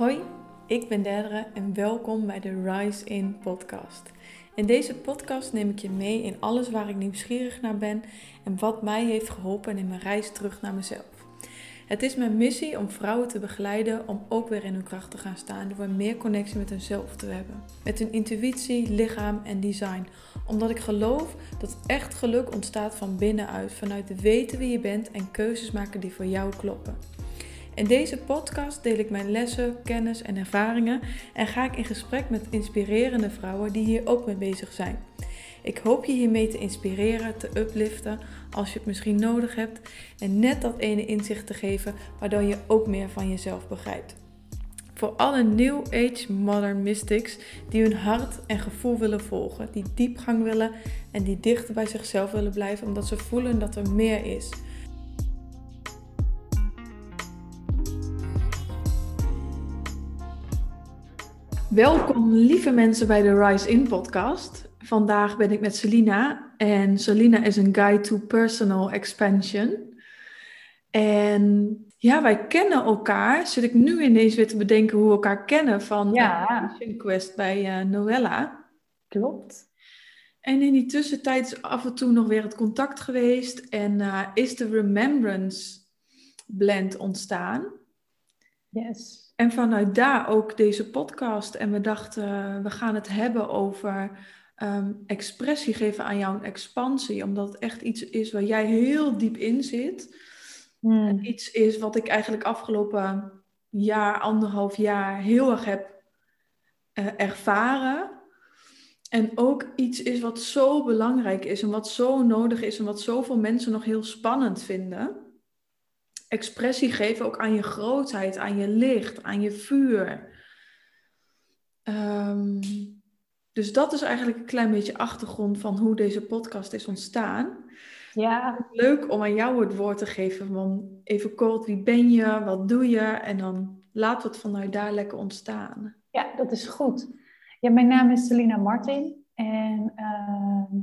Hoi, ik ben Derdere en welkom bij de Rise In podcast. In deze podcast neem ik je mee in alles waar ik nieuwsgierig naar ben en wat mij heeft geholpen in mijn reis terug naar mezelf. Het is mijn missie om vrouwen te begeleiden om ook weer in hun kracht te gaan staan door meer connectie met hunzelf te hebben. Met hun intuïtie, lichaam en design. Omdat ik geloof dat echt geluk ontstaat van binnenuit, vanuit weten wie je bent en keuzes maken die voor jou kloppen. In deze podcast deel ik mijn lessen, kennis en ervaringen en ga ik in gesprek met inspirerende vrouwen die hier ook mee bezig zijn. Ik hoop je hiermee te inspireren, te upliften als je het misschien nodig hebt en net dat ene inzicht te geven waardoor je ook meer van jezelf begrijpt. Voor alle New Age Modern Mystics die hun hart en gevoel willen volgen, die diepgang willen en die dichter bij zichzelf willen blijven omdat ze voelen dat er meer is. Welkom lieve mensen bij de Rise In podcast. Vandaag ben ik met Selina en Selina is een guide to personal expansion. En ja, wij kennen elkaar. Zit ik nu ineens weer te bedenken hoe we elkaar kennen van ja. de Quest bij uh, Noella. Klopt. En in die tussentijd is af en toe nog weer het contact geweest en uh, is de Remembrance blend ontstaan. Yes. En vanuit daar ook deze podcast. En we dachten, we gaan het hebben over um, expressie geven aan jouw expansie. Omdat het echt iets is waar jij heel diep in zit. Hmm. Iets is wat ik eigenlijk afgelopen jaar, anderhalf jaar heel erg heb uh, ervaren. En ook iets is wat zo belangrijk is en wat zo nodig is en wat zoveel mensen nog heel spannend vinden expressie geven ook aan je grootheid, aan je licht, aan je vuur. Um, dus dat is eigenlijk een klein beetje achtergrond van hoe deze podcast is ontstaan. Ja. Leuk om aan jou het woord te geven van even kort, wie ben je, wat doe je? En dan we het vanuit daar lekker ontstaan. Ja, dat is goed. Ja, mijn naam is Selina Martin en uh,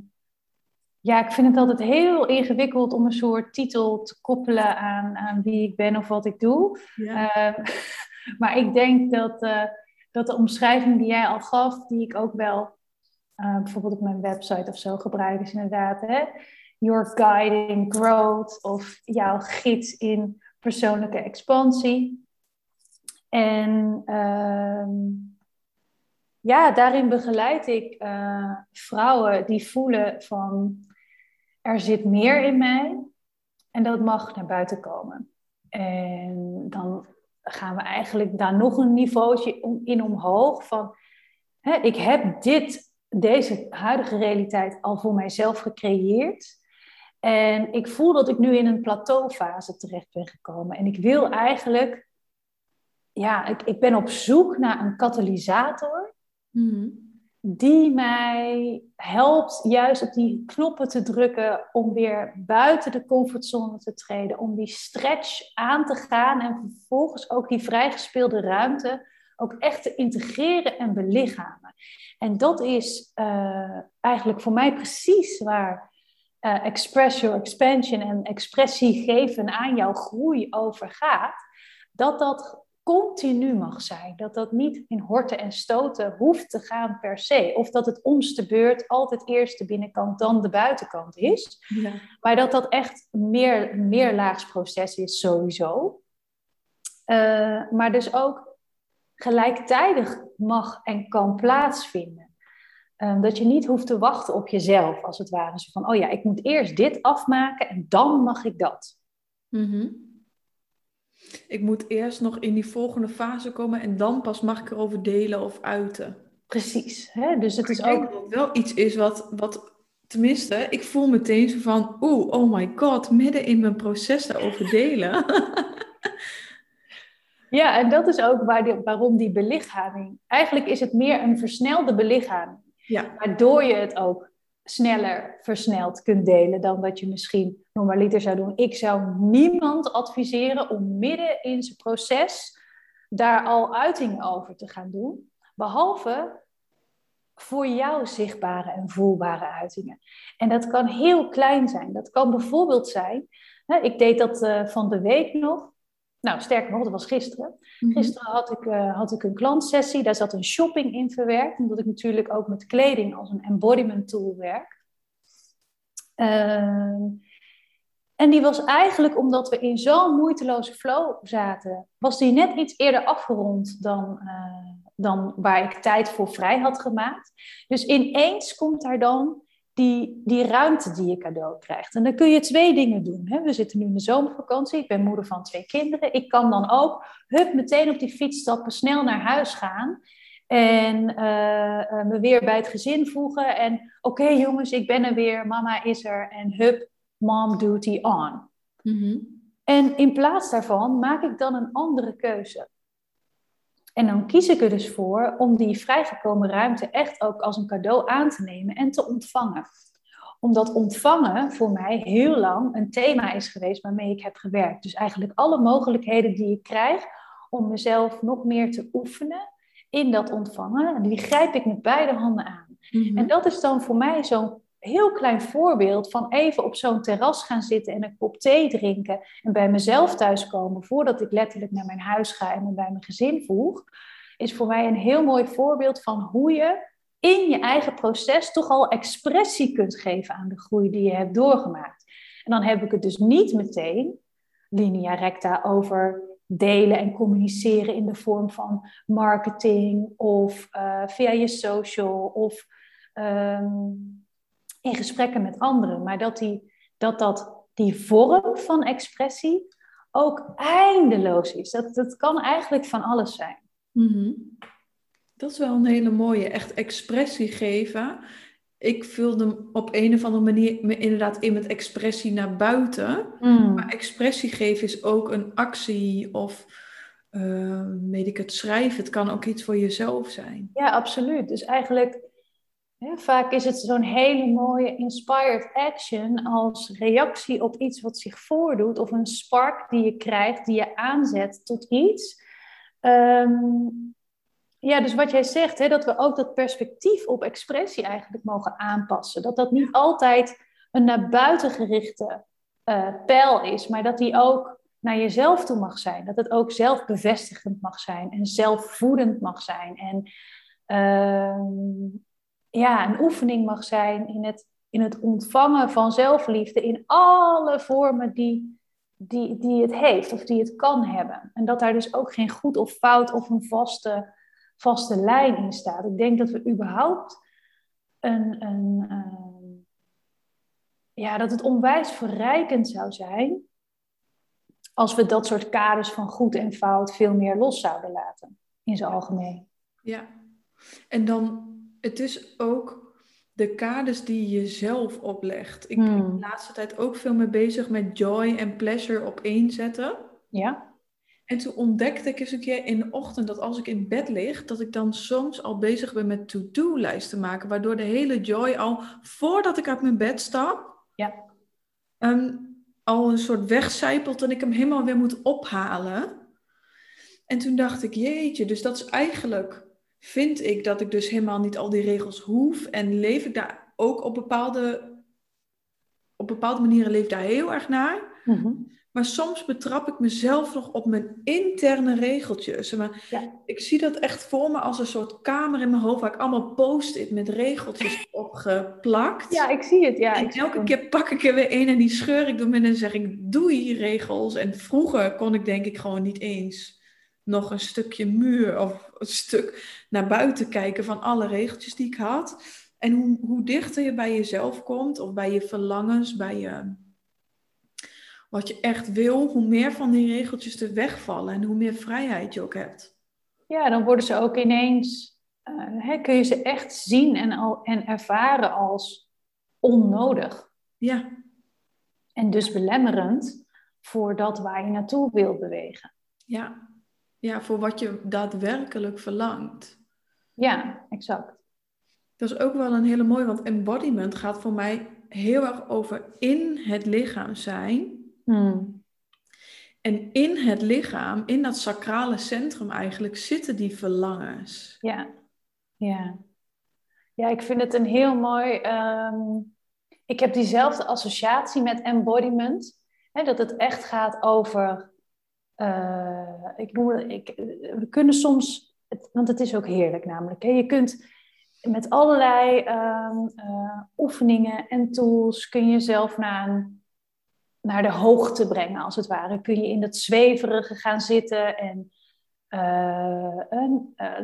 ja, ik vind het altijd heel ingewikkeld om een soort titel te koppelen aan, aan wie ik ben of wat ik doe. Ja. Uh, maar ik denk dat, uh, dat de omschrijving die jij al gaf, die ik ook wel uh, bijvoorbeeld op mijn website of zo gebruik, is inderdaad hè, your guide in growth of jouw gids in persoonlijke expansie. En ehm, ja, daarin begeleid ik uh, vrouwen die voelen van er zit meer in mij en dat mag naar buiten komen. En dan gaan we eigenlijk daar nog een niveautje in omhoog van hè, ik heb dit, deze huidige realiteit al voor mijzelf gecreëerd. En ik voel dat ik nu in een plateaufase terecht ben gekomen. En ik wil eigenlijk, ja, ik, ik ben op zoek naar een katalysator. Mm-hmm die mij helpt juist op die knoppen te drukken om weer buiten de comfortzone te treden, om die stretch aan te gaan en vervolgens ook die vrijgespeelde ruimte ook echt te integreren en belichamen. En dat is uh, eigenlijk voor mij precies waar uh, express your expansion en expressie geven aan jouw groei over gaat. Dat dat continu mag zijn. Dat dat niet in horten en stoten hoeft te gaan per se. Of dat het omste beurt altijd eerst de binnenkant, dan de buitenkant is. Ja. Maar dat dat echt meer, een meerlaagsproces is sowieso. Uh, maar dus ook gelijktijdig mag en kan plaatsvinden. Um, dat je niet hoeft te wachten op jezelf, als het ware. Zo van, oh ja, ik moet eerst dit afmaken en dan mag ik dat. Mm-hmm. Ik moet eerst nog in die volgende fase komen en dan pas mag ik erover delen of uiten. Precies. Hè? Dus het is ik ook. denk dat het wel iets is wat, wat, tenminste, ik voel meteen zo van, oeh, oh my god, midden in mijn proces daarover delen. ja, en dat is ook waar waarom die belichaming. Eigenlijk is het meer een versnelde belichaming. Ja. Waardoor je het ook sneller versneld kunt delen dan dat je misschien normaliter zou doen. Ik zou niemand adviseren om midden in zijn proces daar al uitingen over te gaan doen, behalve voor jou zichtbare en voelbare uitingen. En dat kan heel klein zijn. Dat kan bijvoorbeeld zijn, ik deed dat uh, van de week nog, Nou, sterker nog, dat was gisteren. Mhm. Gisteren had ik, uh, had ik een klantsessie, daar zat een shopping in verwerkt, omdat ik natuurlijk ook met kleding als een embodiment tool werk. Uh, en die was eigenlijk, omdat we in zo'n moeiteloze flow zaten, was die net iets eerder afgerond dan, uh, dan waar ik tijd voor vrij had gemaakt. Dus ineens komt daar dan die, die ruimte die je cadeau krijgt. En dan kun je twee dingen doen. Hè? We zitten nu in de zomervakantie. Ik ben moeder van twee kinderen. Ik kan dan ook hup, meteen op die fiets stappen, snel naar huis gaan. En uh, me weer bij het gezin voegen. En oké jongens, ik ben er weer. Mama is er. En hup, mom duty on. Mhm. En in plaats daarvan maak ik dan een andere keuze. En dan kies ik er dus voor om die vrijgekomen ruimte echt ook als een cadeau aan te nemen en te ontvangen. Omdat ontvangen voor mij heel lang een thema is geweest waarmee ik heb gewerkt. Dus eigenlijk alle mogelijkheden die ik krijg om mezelf nog meer te oefenen in dat ontvangen, die grijp ik met beide handen aan. Mhm. En dat is dan voor mij zo'n heel klein voorbeeld van even op zo'n terras gaan zitten en een kop thee drinken en bij mezelf thuiskomen voordat ik letterlijk naar mijn huis ga en me bij mijn gezin voeg, is voor mij een heel mooi voorbeeld van hoe je in je eigen proces toch al expressie kunt geven aan de groei die je hebt doorgemaakt. En dan heb ik het dus niet meteen linea recta over delen en communiceren in de vorm van marketing of uh, via je social of um, in gesprekken met anderen. Maar dat, die, dat, dat die vorm van expressie ook eindeloos is. Dat, dat kan eigenlijk van alles zijn. Mhm. Dat is wel een hele mooie, echt expressie geven. Ik vulde op een of andere manier me inderdaad in met expressie naar buiten. Mm. Maar expressie geven is ook een actie of uh, weet ik het schrijven. Het kan ook iets voor jezelf zijn. Ja, absoluut. Dus eigenlijk vaak is het zo'n hele mooie inspired action als reactie op iets wat zich voordoet of een spark die je krijgt, die je aanzet tot iets. Ehm, ja, dus wat jij zegt, dat we ook dat perspectief op expressie eigenlijk mogen aanpassen. Dat dat niet altijd een naar buiten gerichte uh, pijl is, maar dat die ook naar jezelf toe mag zijn. Dat het ook zelfbevestigend mag zijn en zelfvoedend mag zijn. En uh, ja, een oefening mag zijn in het, in het ontvangen van zelfliefde in alle vormen die, die, die het heeft of die het kan hebben. En dat daar dus ook geen goed of fout of een vaste, vaste lijn in staat. Ik denk dat we überhaupt een, een uh, ja, dat het onwijs verrijkend zou zijn als we dat soort kaders van goed en fout veel meer los zouden laten in zijn algemeen. Ja, en dan het is ook de kaders die je zelf oplegt. Ik ben hmm. de laatste tijd ook veel mee bezig met joy en pleasure op één zetten. Ja. En toen ontdekte ik eens een keer in de ochtend dat als ik in bed lig, dat ik dan soms al bezig ben met to-do-lijsten maken, waardoor de hele joy al voordat ik uit mijn bed stap, ja. Um, al een soort wegcijpelt en ik hem helemaal weer moet ophalen. En toen dacht ik, jeetje, dus dat is eigenlijk vind ik dat ik dus helemaal niet al die regels hoef. En leef ik daar ook op bepaalde, op bepaalde manieren leef daar heel erg naar. Mhm. Maar soms betrap ik mezelf nog op mijn interne regeltjes. Maar Ik zie dat echt voor me als een soort kamer in mijn hoofd waar ik allemaal post-it met regeltjes opgeplakt. Ja, ik zie het. Ja, en elke keer pak ik er weer een en die scheur ik door midden en zeg ik doei regels. En vroeger kon ik denk ik gewoon niet eens nog een stukje muur of een stuk naar buiten kijken van alle regeltjes die ik had. En hoe, hoe dichter je bij jezelf komt, of bij je verlangens, bij je, wat je echt wil, hoe meer van die regeltjes er wegvallen en hoe meer vrijheid je ook hebt. Ja, dan worden ze ook ineens, uh, hè, kun je ze echt zien en, al, en ervaren als onnodig. Ja. En dus belemmerend voor dat waar je naartoe wil bewegen. Ja, ja, voor wat je daadwerkelijk verlangt. Ja, exact. Dat is ook wel een hele mooie, want embodiment gaat voor mij heel erg over in het lichaam zijn. Hmm. En in het lichaam, in dat sacrale centrum eigenlijk, zitten die verlangens. Ja, ja. Ja, ik vind het een heel mooi. Um, ik heb diezelfde associatie met embodiment. Hè, dat het echt gaat over uh, ik noem ik, we kunnen soms, want het is ook heerlijk namelijk. Hè? Je kunt met allerlei ehm, eh, oefeningen en tools kun je jezelf naar, een, naar de hoogte brengen, als het ware. Kun je in dat zweverige gaan zitten en uh,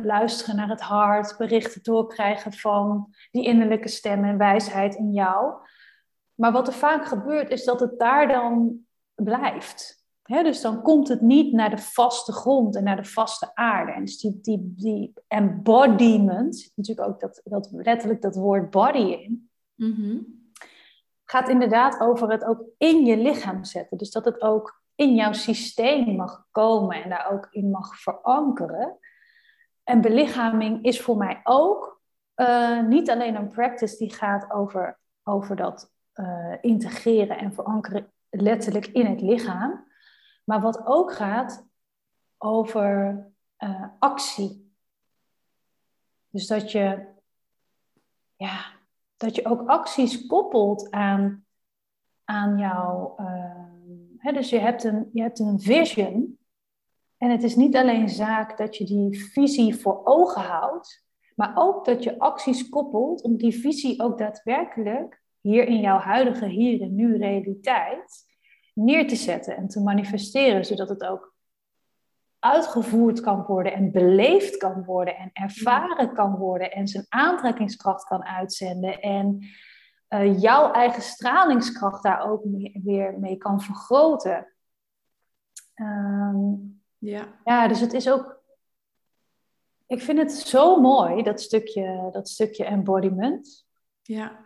luisteren naar het hart, berichten doorkrijgen van die innerlijke stem en wijsheid in jou. Maar wat er vaak gebeurt, is dat het daar dan blijft. Dus dan komt het niet naar de vaste grond en naar de vaste aarde. En dus die, die, die embodiment, zit natuurlijk ook dat, dat, letterlijk dat woord body in, mhm. gaat inderdaad over het ook in je lichaam zetten. Dus dat het ook in jouw systeem mag komen en daar ook in mag verankeren. En belichaming is voor mij ook uh, niet alleen een practice die gaat over, over dat uh, integreren en verankeren letterlijk in het lichaam, maar wat ook gaat over uh, actie. Dus dat je, ja, dat je ook acties koppelt aan, aan jouw dus je hebt, een, je hebt een vision. En het is niet alleen zaak dat je die visie voor ogen houdt, maar ook dat je acties koppelt om die visie ook daadwerkelijk hier in jouw huidige hier en nu realiteit neer te zetten en te manifesteren, zodat het ook uitgevoerd kan worden en beleefd kan worden en ervaren kan worden en zijn aantrekkingskracht kan uitzenden en uh, jouw eigen stralingskracht daar ook weer mee kan vergroten. Um, ja. ja, dus het is ook. Ik vind het zo mooi, dat stukje, dat stukje embodiment. Ja.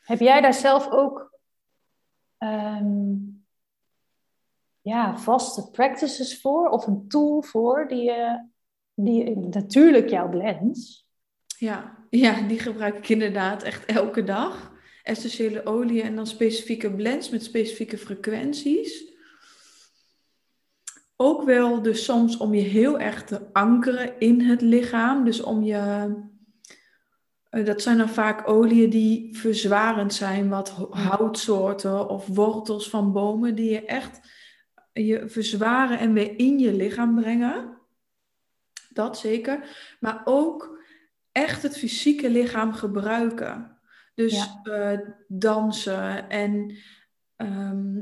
Heb jij daar zelf ook um, ja, vaste practices voor of een tool voor die je, die natuurlijk jouw blends? Ja, ja, die gebruik ik inderdaad echt elke dag essentiële olie en dan specifieke blends met specifieke frequenties. Ook wel dus soms om je heel erg te ankeren in het lichaam. Dus om je, eh, dat zijn dan vaak oliën die verzwarend zijn, wat houtsoorten of wortels van bomen, die je echt je verzwaren en weer in je lichaam brengen. Dat zeker. Maar ook echt het fysieke lichaam gebruiken. Dus eh, dansen en ehm,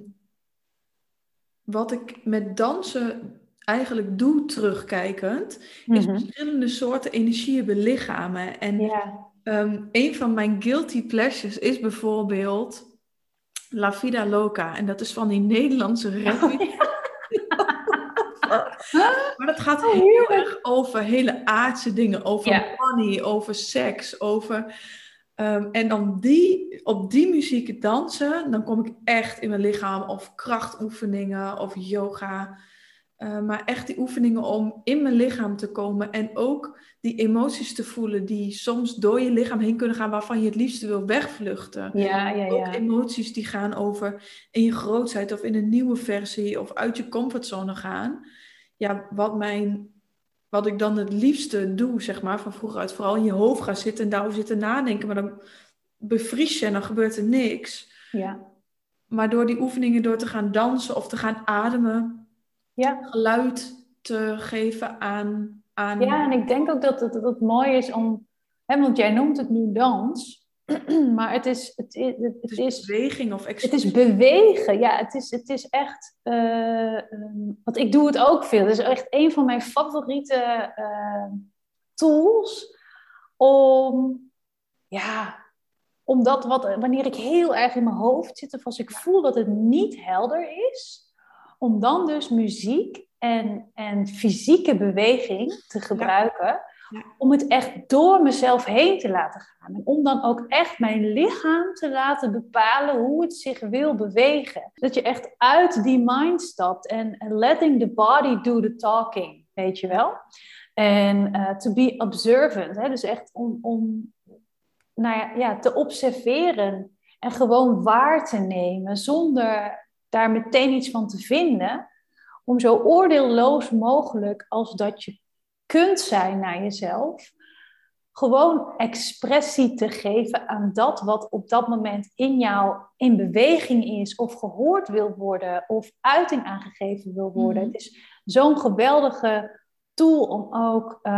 wat ik met dansen eigenlijk doe terugkijkend, is mhm. verschillende soorten energieën belichamen. En ja. Ehm, een van mijn guilty pleasures is bijvoorbeeld La Vida Loca. En dat is van die Nederlandse rap. maar dat gaat oh, heel erg over hele aardse dingen. Over money, over seks, over Ehm, en dan die, op die muziek dansen, dan kom ik echt in mijn lichaam of krachtoefeningen of yoga. Uh, maar echt die oefeningen om in mijn lichaam te komen en ook die emoties te voelen die soms door je lichaam heen kunnen gaan waarvan je het liefst wil wegvluchten. Ja, ja, ja. Ook emoties die gaan over in je grootheid of in een nieuwe versie of uit je comfortzone gaan. Ja, wat mijn wat ik dan het liefste doe, zeg maar, van vroeger uit, vooral in je hoofd gaan zitten en daarover zitten nadenken, maar dan bevries je en dan gebeurt er niks. Ja. Maar door die oefeningen, door te gaan dansen of te gaan ademen, ja. geluid te geven aan, aan. Ja, en ik denk ook dat het, dat het mooi is om, hè, want jij noemt het nu dans. maar het is, het, is, het, is, beweging of Het is bewegen, ja. Het is, het is echt. Uh, want ik doe het ook veel. Het is echt een van mijn favoriete uh, tools om. Ja, omdat wat, wanneer ik heel erg in mijn hoofd zit, of als ik voel dat het niet helder is, om dan dus muziek en, en fysieke beweging te gebruiken. Om het echt door mezelf heen te laten gaan. En om dan ook echt mijn lichaam te laten bepalen hoe het zich wil bewegen. Dat je echt uit die mind stapt en letting the body do the talking, weet je wel. En uh, to be observant, hè? dus echt om, om nou ja, ja, te observeren en gewoon waar te nemen zonder daar meteen iets van te vinden. Om zo oordeelloos mogelijk als dat je kunt zijn naar jezelf, gewoon expressie te geven aan dat wat op dat moment in jou in beweging is, of gehoord wil worden, of uiting aangegeven wil worden. Mhm. Het is zo'n geweldige tool om ook uh,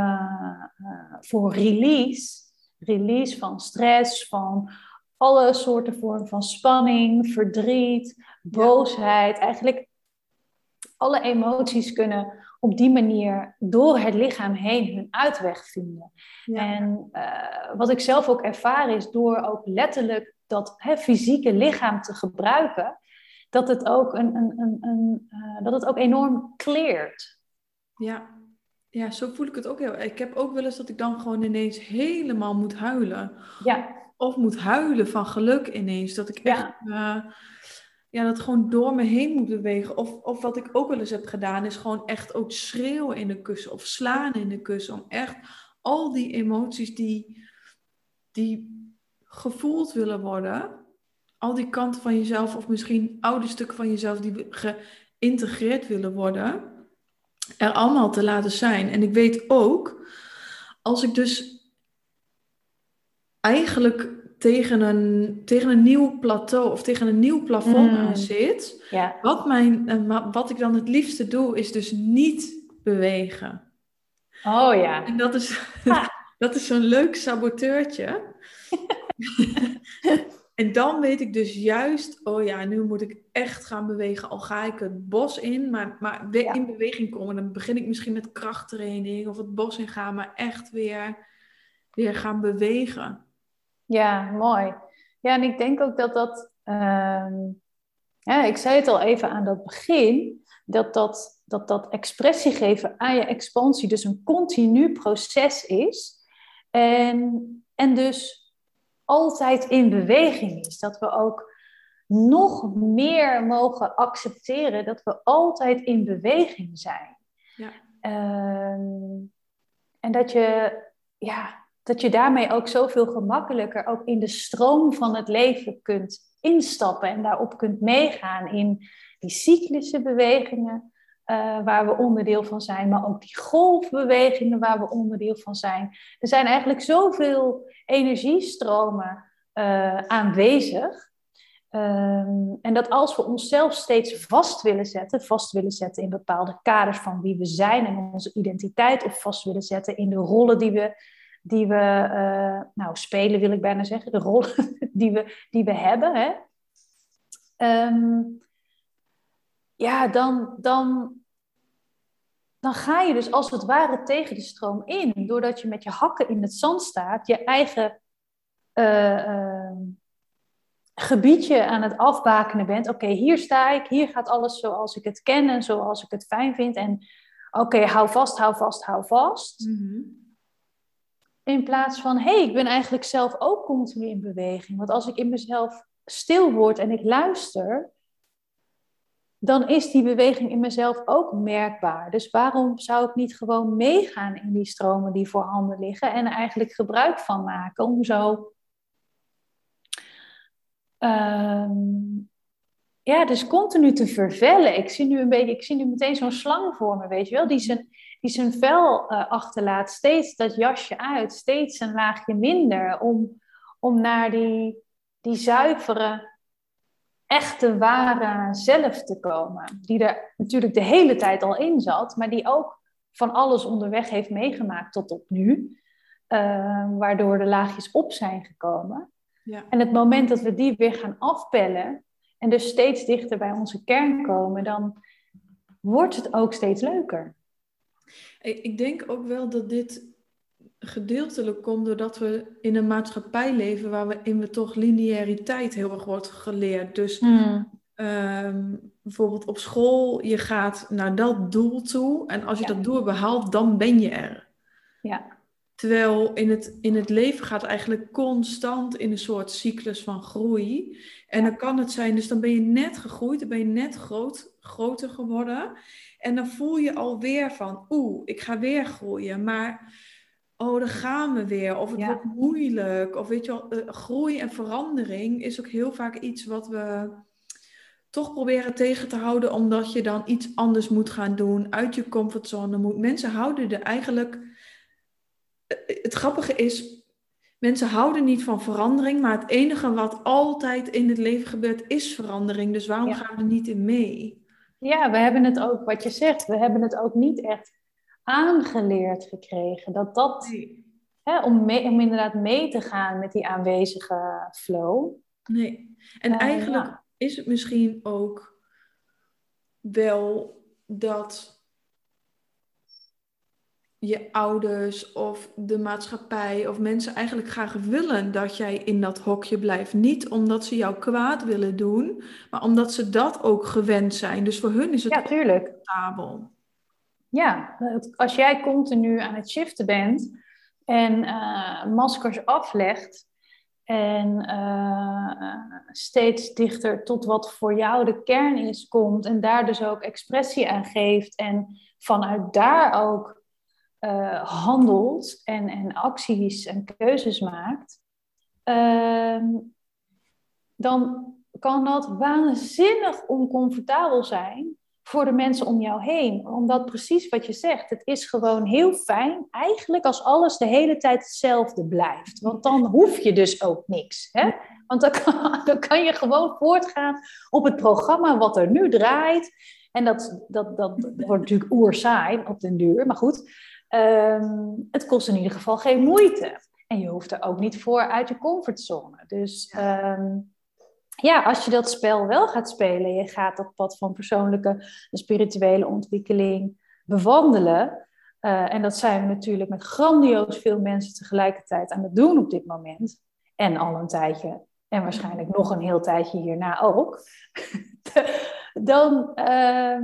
uh, voor release, release van stress, van alle soorten vormen van spanning, verdriet, boosheid, eigenlijk alle emoties kunnen op die manier door het lichaam heen hun uitweg vinden. Ja. En uh, wat ik zelf ook ervaar is door ook letterlijk dat hè, fysieke lichaam te gebruiken, dat het ook, een, een, een, een uh, dat het ook enorm kleert. Ja. ja, zo voel ik het ook heel. Ik heb ook wel eens dat ik dan gewoon ineens helemaal moet huilen. Ja. Of moet huilen van geluk ineens. Dat ik echt. Uh, ja, dat gewoon door me heen moet bewegen. Of, of wat ik ook wel eens heb gedaan, is gewoon echt ook schreeuwen in de kussen of slaan in de kussen. Om echt al die emoties die, die gevoeld willen worden, al die kanten van jezelf, of misschien oude stukken van jezelf die geïntegreerd willen worden, er allemaal te laten zijn. En ik weet ook, als ik dus eigenlijk tegen een, tegen een nieuw plateau of tegen een nieuw plafond Mm. aan zit, Ja. wat, mijn, eh, wat ik dan het liefste doe, is dus niet bewegen. Oh ja. En dat is, dat is zo'n leuk saboteurtje. en dan weet ik dus juist, oh ja, nu moet ik echt gaan bewegen. Al ga ik het bos in, maar, maar Ja. in beweging komen. Dan begin ik misschien met krachttraining of het bos in gaan, maar echt weer, weer gaan bewegen. Ja, mooi. Ja, en ik denk ook dat dat. ehm, ja, ik zei het al even aan dat begin. Dat dat, dat dat expressie geven aan je expansie dus een continu proces is. En, en dus altijd in beweging is. Dat we ook nog meer mogen accepteren dat we altijd in beweging zijn. Ja. Ehm, en dat je, ja, dat je daarmee ook zoveel gemakkelijker ook in de stroom van het leven kunt instappen en daarop kunt meegaan in die cyclische bewegingen uh, waar we onderdeel van zijn, maar ook die golfbewegingen waar we onderdeel van zijn. Er zijn eigenlijk zoveel energiestromen uh, aanwezig. Um, en dat als we onszelf steeds vast willen zetten, vast willen zetten in bepaalde kaders van wie we zijn en onze identiteit, of vast willen zetten in de rollen die we, die we uh, nou spelen wil ik bijna zeggen, de rollen die we, die we hebben, hè? Um, ja, dan, dan, dan ga je dus als het ware tegen de stroom in, doordat je met je hakken in het zand staat, je eigen uh, uh, gebiedje aan het afbakenen bent. Oké, hier sta ik, hier gaat alles zoals ik het ken en zoals ik het fijn vind. En oké, hou vast, hou vast, hou vast. Mm-hmm. In plaats van, hé, hey, ik ben eigenlijk zelf ook continu in beweging. Want als ik in mezelf stil word en ik luister, dan is die beweging in mezelf ook merkbaar. Dus waarom zou ik niet gewoon meegaan in die stromen die voorhanden liggen en eigenlijk gebruik van maken om zo. Um, ja, dus continu te vervellen. Ik zie nu een beetje, ik zie nu meteen zo'n slang voor me, weet je wel, die zijn, die zijn vel uh, achterlaat, steeds dat jasje uit, steeds een laagje minder, om, om naar die, die zuivere, echte, ware zelf te komen. Die er natuurlijk de hele tijd al in zat, maar die ook van alles onderweg heeft meegemaakt tot op nu. Uh, waardoor de laagjes op zijn gekomen. Ja. En het moment dat we die weer gaan afpellen en dus steeds dichter bij onze kern komen, dan wordt het ook steeds leuker. Ik denk ook wel dat dit gedeeltelijk komt doordat we in een maatschappij leven waarin we toch lineariteit heel erg wordt geleerd. Dus Hmm. um, bijvoorbeeld op school, je gaat naar dat doel toe en als je Ja. dat doel behaalt, dan ben je er. Ja, Terwijl in het, in het leven gaat eigenlijk constant in een soort cyclus van groei. En dan kan het zijn, dus dan ben je net gegroeid, dan ben je net groot, groter geworden. En dan voel je alweer van, oeh, ik ga weer groeien. Maar, oh, daar gaan we weer. Of het Ja. wordt moeilijk. Of weet je wel, eh, groei en verandering is ook heel vaak iets wat we toch proberen tegen te houden. Omdat je dan iets anders moet gaan doen, uit je comfortzone moet. Mensen houden er eigenlijk het grappige is, mensen houden niet van verandering, maar het enige wat altijd in het leven gebeurt is verandering. Dus waarom gaan we er niet in mee? Ja, we hebben het ook, wat je zegt, we hebben het ook niet echt aangeleerd gekregen. Dat dat, hè, om, om inderdaad mee te gaan met die aanwezige flow. Nee, en uh, eigenlijk is het misschien ook wel dat je ouders of de maatschappij of mensen eigenlijk graag willen dat jij in dat hokje blijft. Niet omdat ze jou kwaad willen doen, maar omdat ze dat ook gewend zijn. Dus voor hun is het ja, tuurlijk. Ja, als jij continu aan het shiften bent en uh, maskers aflegt en uh, steeds dichter tot wat voor jou de kern is komt en daar dus ook expressie aan geeft en vanuit daar ook uh, handelt en, en acties en keuzes maakt, uh, dan kan dat waanzinnig oncomfortabel zijn voor de mensen om jou heen. Omdat precies wat je zegt, het is gewoon heel fijn eigenlijk als alles de hele tijd hetzelfde blijft. Want dan hoef je dus ook niks. Hè? Want dan kan, dan kan je gewoon voortgaan op het programma wat er nu draait. En dat, dat, dat, dat wordt natuurlijk oerzaai op den duur, maar goed. Um, het kost in ieder geval geen moeite. En je hoeft er ook niet voor uit je comfortzone. Dus um, ja, als je dat spel wel gaat spelen, je gaat dat pad van persoonlijke en spirituele ontwikkeling bewandelen. Uh, en dat zijn we natuurlijk met grandioos veel mensen tegelijkertijd aan het doen op dit moment. En al een tijdje, en waarschijnlijk nog een heel tijdje hierna ook. dan, uh,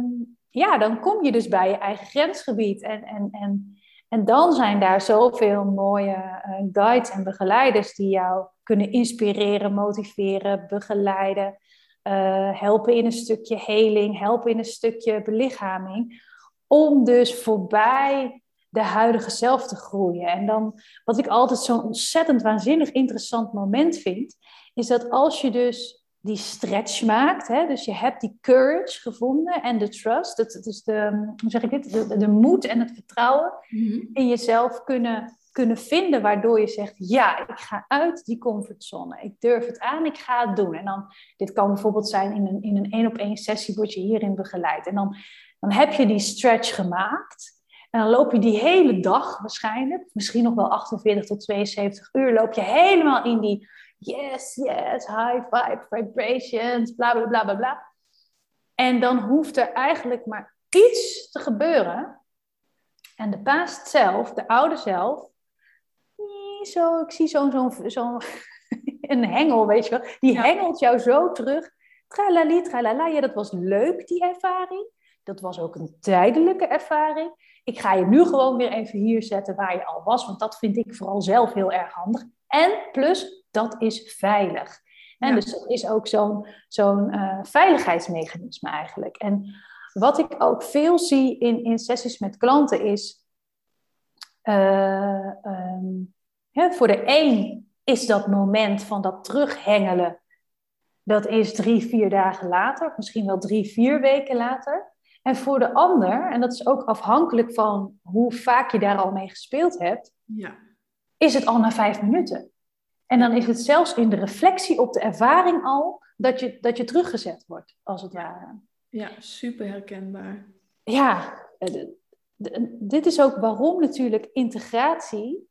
ja, dan kom je dus bij je eigen grensgebied. En, en, en en dan zijn daar zoveel mooie uh, guides en begeleiders die jou kunnen inspireren, motiveren, begeleiden, uh, helpen in een stukje heling, helpen in een stukje belichaming. Om dus voorbij de huidige zelf te groeien. En dan, wat ik altijd zo'n ontzettend waanzinnig interessant moment vind, is dat als je dus die stretch maakt. Hè? Dus je hebt die courage gevonden en de trust. Dat, dus de, hoe zeg ik dit? De, de moed en het vertrouwen mhm. in jezelf kunnen, kunnen vinden. Waardoor je zegt, ja, ik ga uit die comfortzone. Ik durf het aan, ik ga het doen. En dan, dit kan bijvoorbeeld zijn in een in een één op één sessie, word je hierin begeleid. En dan, dan heb je die stretch gemaakt. En dan loop je die hele dag waarschijnlijk, misschien nog wel 48 tot 72 uur, loop je helemaal in die yes, yes, high five, vibrations, bla bla bla bla bla. En dan hoeft er eigenlijk maar iets te gebeuren. En de past zelf, de oude zelf, zo, ik zie zo'n zo, zo, een hengel, weet je wel, die hengelt jou zo terug. Tralali, tralala, ja, dat was leuk, die ervaring. Dat was ook een tijdelijke ervaring. Ik ga je nu gewoon weer even hier zetten waar je al was, want dat vind ik vooral zelf heel erg handig. En plus, dat is veilig. En dus dat is ook zo'n zo'n uh, veiligheidsmechanisme eigenlijk. En wat ik ook veel zie in, in sessies met klanten is, uh, um, voor de een is dat moment van dat terughengelen, dat is drie, vier dagen later, misschien wel drie, vier weken later. En voor de ander, en dat is ook afhankelijk van hoe vaak je daar al mee gespeeld hebt, ja. is het al na vijf minuten. En dan is het zelfs in de reflectie op de ervaring al dat je, dat je teruggezet wordt, als het ware. Ja, super herkenbaar. Ja, dit is ook waarom natuurlijk integratie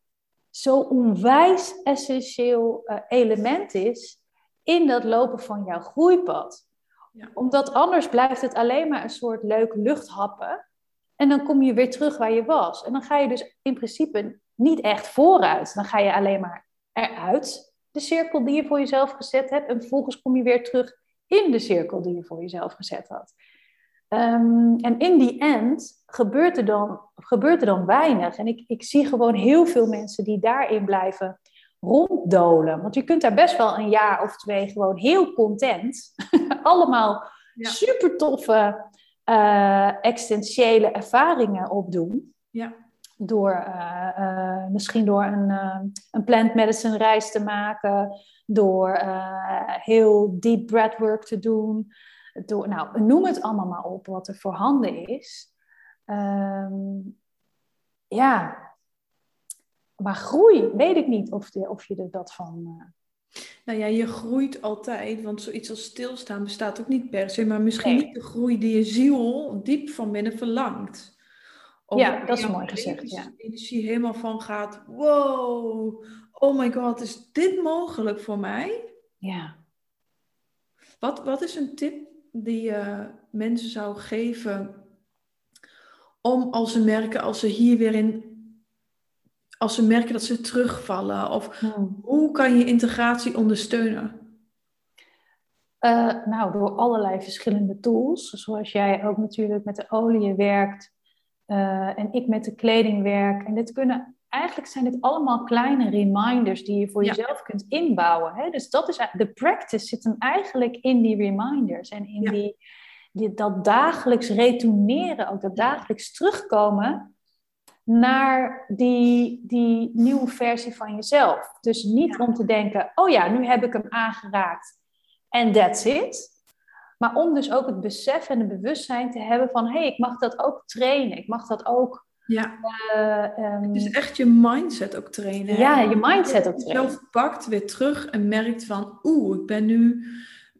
zo'n onwijs essentieel uh, element is in dat lopen van jouw groeipad. Ja. Omdat anders blijft het alleen maar een soort leuk luchthappen. En dan kom je weer terug waar je was. En dan ga je dus in principe niet echt vooruit. Dan ga je alleen maar eruit de cirkel die je voor jezelf gezet hebt. En vervolgens kom je weer terug in de cirkel die je voor jezelf gezet had. Um, en in die end gebeurt er dan, gebeurt er dan weinig. En ik, ik zie gewoon heel veel mensen die daarin blijven ronddolen. Want je kunt daar best wel een jaar of twee gewoon heel content, allemaal super toffe uh, existentiële ervaringen opdoen. Ja door uh, uh, misschien door een, uh, een plant medicine reis te maken, door heel deep breathwork te doen, door, nou, noem het allemaal maar op wat er voorhanden is. Um, ja, maar groei, weet ik niet of, de, of je er dat van. Nou ja, je groeit altijd, want zoiets als stilstaan bestaat ook niet per se, maar misschien niet de groei die je ziel diep van binnen verlangt. Ja, dat is mooi gezegd. Ja. energie helemaal van gaat, wow, oh my god, is dit mogelijk voor mij? Ja. Wat, wat is een tip die je mensen zou geven om als ze merken, als ze hier weer in, als ze merken dat ze terugvallen? Of hmm. hoe kan je integratie ondersteunen? Uh, nou, door allerlei verschillende tools. Zoals jij ook natuurlijk met de olie werkt uh, en ik met de kleding werk. En dit kunnen, eigenlijk zijn dit allemaal kleine reminders die je voor jezelf kunt inbouwen. Hè? Dus dat is, de practice zit hem eigenlijk in die reminders en in die dat dagelijks retourneren, ook dat dagelijks terugkomen naar die, die nieuwe versie van jezelf. Dus niet om te denken, oh ja, nu heb ik hem aangeraakt en that's it. Maar om dus ook het besef en het bewustzijn te hebben van, hé, hey, ik mag dat ook trainen. Ik mag dat ook... Ja, uh, het is echt je mindset ook trainen. Ja, je mindset ook trainen. Jezelf pakt weer terug en merkt van, oeh, ik ben nu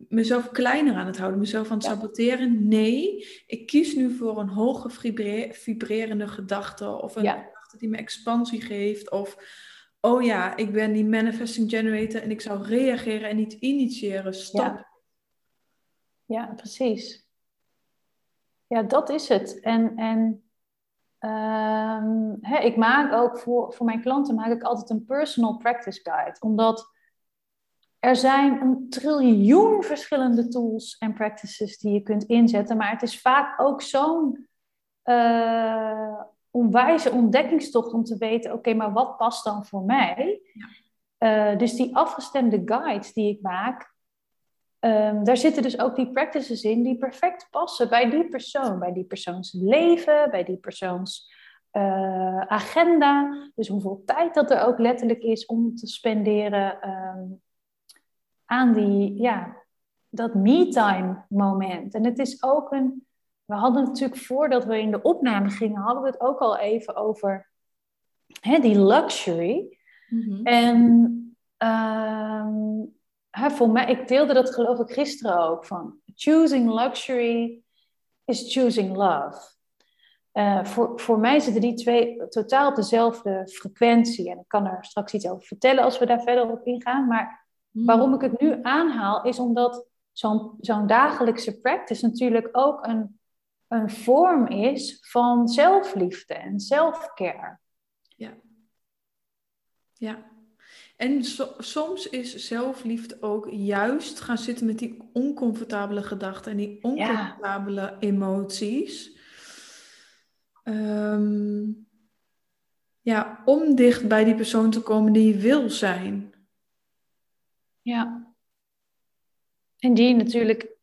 mezelf kleiner aan het houden, mezelf aan het saboteren. Nee, ik kies nu voor een hoge vibrerende gedachte of een gedachte die me expansie geeft. Of, oh ja, ik ben die manifesting generator en ik zou reageren en niet initiëren. Stop. Ja, ja precies. Ja, dat is het. En, en um, ik maak ook voor, voor mijn klanten maak ik altijd een personal practice guide. Omdat er zijn een triljoen verschillende tools en practices die je kunt inzetten, maar het is vaak ook zo'n uh, onwijze ontdekkingstocht om te weten, oké, maar wat past dan voor mij? Ja. Uh, dus die afgestemde guides die ik maak, um, daar zitten dus ook die practices in die perfect passen bij die persoon, bij die persoons leven, bij die persoons uh, agenda. Dus hoeveel tijd dat er ook letterlijk is om te spenderen. Um, aan die, ja, dat me-time moment. En het is ook een, we hadden natuurlijk voordat we in de opname gingen, hadden we het ook al even over hè, die luxury. Mhm. En um, hè, voor mij, ik deelde dat geloof ik gisteren ook, van choosing luxury is choosing love. Uh, voor, voor mij zitten die twee totaal op dezelfde frequentie. En ik kan er straks iets over vertellen als we daar verder op ingaan. Maar Hmm. Waarom ik het nu aanhaal, is omdat zo'n zo'n dagelijkse practice natuurlijk ook een, een vorm is van zelfliefde en selfcare. Ja. Ja. En soms is zelfliefde ook juist gaan zitten met die oncomfortabele gedachten en die oncomfortabele emoties. Ehm, ja, om dicht bij die persoon te komen die je wil zijn. Ja. En die natuurlijk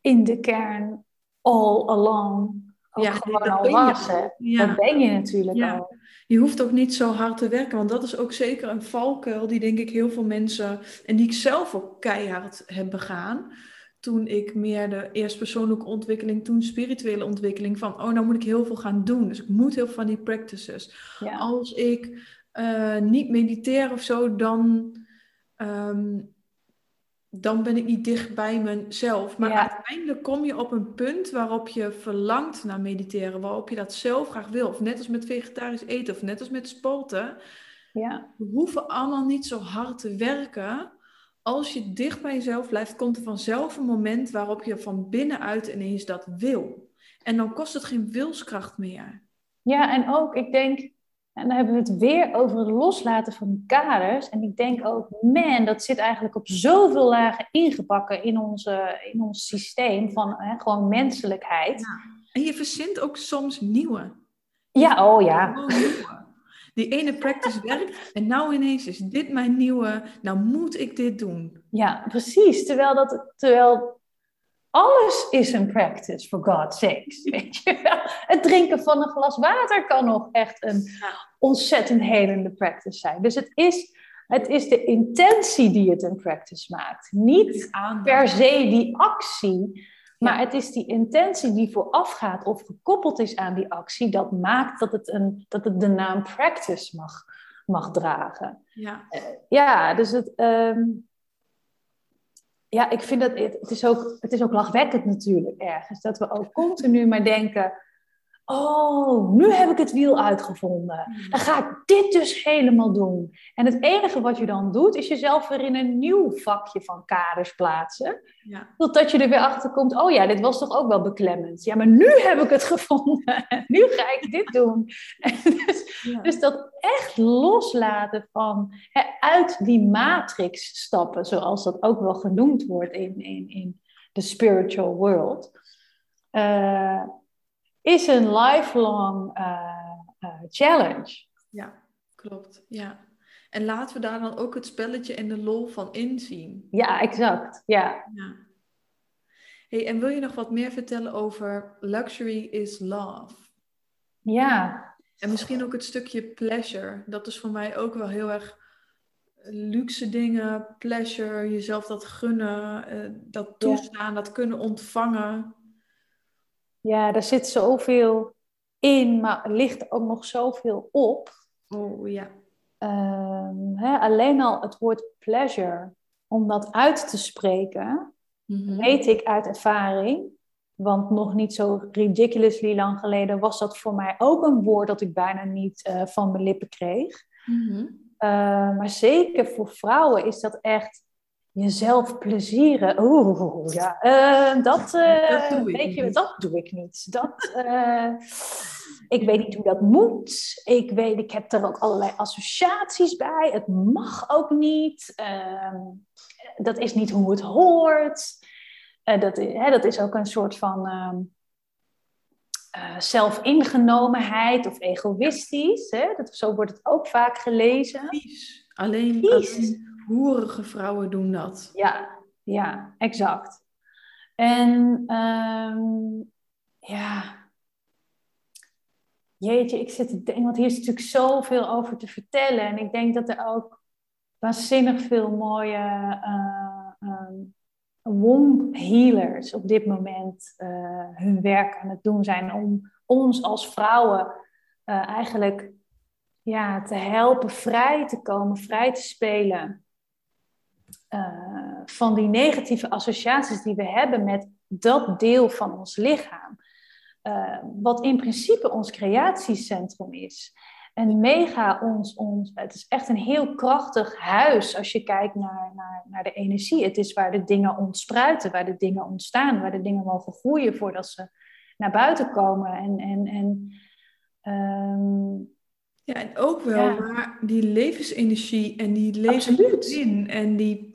in de kern all along ook ja, gewoon al was. Ja. Dat ben je natuurlijk ja. al. Je hoeft ook niet zo hard te werken, want dat is ook zeker een valkuil die denk ik heel veel mensen, en die ik zelf ook keihard heb begaan, toen ik meer de eerst persoonlijke ontwikkeling, toen spirituele ontwikkeling, van oh, nou moet ik heel veel gaan doen. Dus ik moet heel veel van die practices. Als ik uh, niet mediteer of zo, dan Ehm, dan ben ik niet dicht bij mezelf. Maar uiteindelijk kom je op een punt waarop je verlangt naar mediteren, waarop je dat zelf graag wil. Of net als met vegetarisch eten, of net als met sporten. Ja. We hoeven allemaal niet zo hard te werken. Als je dicht bij jezelf blijft, komt er vanzelf een moment waarop je van binnenuit ineens dat wil. En dan kost het geen wilskracht meer. Ja, en ook, ik denk, en dan hebben we het weer over het loslaten van kaders. En ik denk ook, man, dat zit eigenlijk op zoveel lagen ingebakken in, onze, in ons systeem van hè, gewoon menselijkheid. Ja. En je verzint ook soms nieuwe. Ja, oh ja. Die ene practice werkt en nou ineens is dit mijn nieuwe, nou moet ik dit doen. Ja, precies. Terwijl, dat, terwijl alles is een practice, for God's sakes. Weet je wel? Het drinken van een glas water kan nog echt een ontzettend helende practice zijn. Dus het is, het is de intentie die het een practice maakt. Niet per se die actie, maar het is die intentie die voorafgaat of gekoppeld is aan die actie, dat maakt dat het, een, dat het de naam practice mag, mag dragen. Ja, Eh, ja, dus het, ehm, ja, ik vind dat het, is ook, het is ook lachwekkend natuurlijk ergens. Dat we ook continu maar denken, oh, nu heb ik het wiel uitgevonden. Dan ga ik dit dus helemaal doen. En het enige wat je dan doet, is jezelf weer in een nieuw vakje van kaders plaatsen. ja, Totdat je er weer achter komt, oh ja, dit was toch ook wel beklemmend. Ja, maar nu heb ik het gevonden. Nu ga ik dit doen. En dus, ja. dus dat echt loslaten van hè, uit die matrix stappen, zoals dat ook wel genoemd wordt in, in, in de spiritual world, eh, is een lifelong eh, eh, challenge. ja, klopt. Ja. En laten we daar dan ook het spelletje en de lol van inzien. Ja, exact. Ja. Ja. Hey, en wil je nog wat meer vertellen over luxury is love? Ja. En misschien ook het stukje pleasure. Dat is voor mij ook wel heel erg luxe dingen, pleasure, jezelf dat gunnen, eh, dat toestaan, dat kunnen ontvangen. Ja, daar zit zoveel in, maar er ligt ook nog zoveel op. Oh ja. Ehm, hè, alleen al het woord pleasure, om dat uit te spreken, Mhm. weet ik uit ervaring. Want nog niet zo ridiculously lang geleden was dat voor mij ook een woord dat ik bijna niet eh, van mijn lippen kreeg. Mhm. Eh, maar zeker voor vrouwen is dat echt jezelf plezieren. Oeh, ja, eh, dat, eh, Dat doe ik weet je, niet. dat doe ik niet. Dat, eh, ik weet niet hoe dat moet. Ik weet, ik heb er ook allerlei associaties bij. Het mag ook niet. Ehm, dat is niet hoe het hoort. Eh, dat, hè, dat is ook een soort van ehm, eh, zelfingenomenheid of egoïstisch. Hè? Dat, zo wordt het ook vaak gelezen. Alleen, alleen hoerige vrouwen doen dat. Ja, ja, exact. En ehm, ja, jeetje, ik zit te denken, want hier is natuurlijk zoveel over te vertellen. En ik denk dat er ook waanzinnig veel mooie ehm, womb healers op dit moment eh, hun werk aan het doen zijn om ons als vrouwen eh, eigenlijk ja, te helpen vrij te komen, vrij te spelen eh, van die negatieve associaties die we hebben met dat deel van ons lichaam. Eh, wat in principe ons creatiecentrum is. En mega ons, ons, het is echt een heel krachtig huis als je kijkt naar, naar, naar de energie. Het is waar de dingen ontspruiten, waar de dingen ontstaan, waar de dingen mogen groeien voordat ze naar buiten komen. En, en, en ehm, Ja, en ook wel Ja. waar die levensenergie en die levenszin en die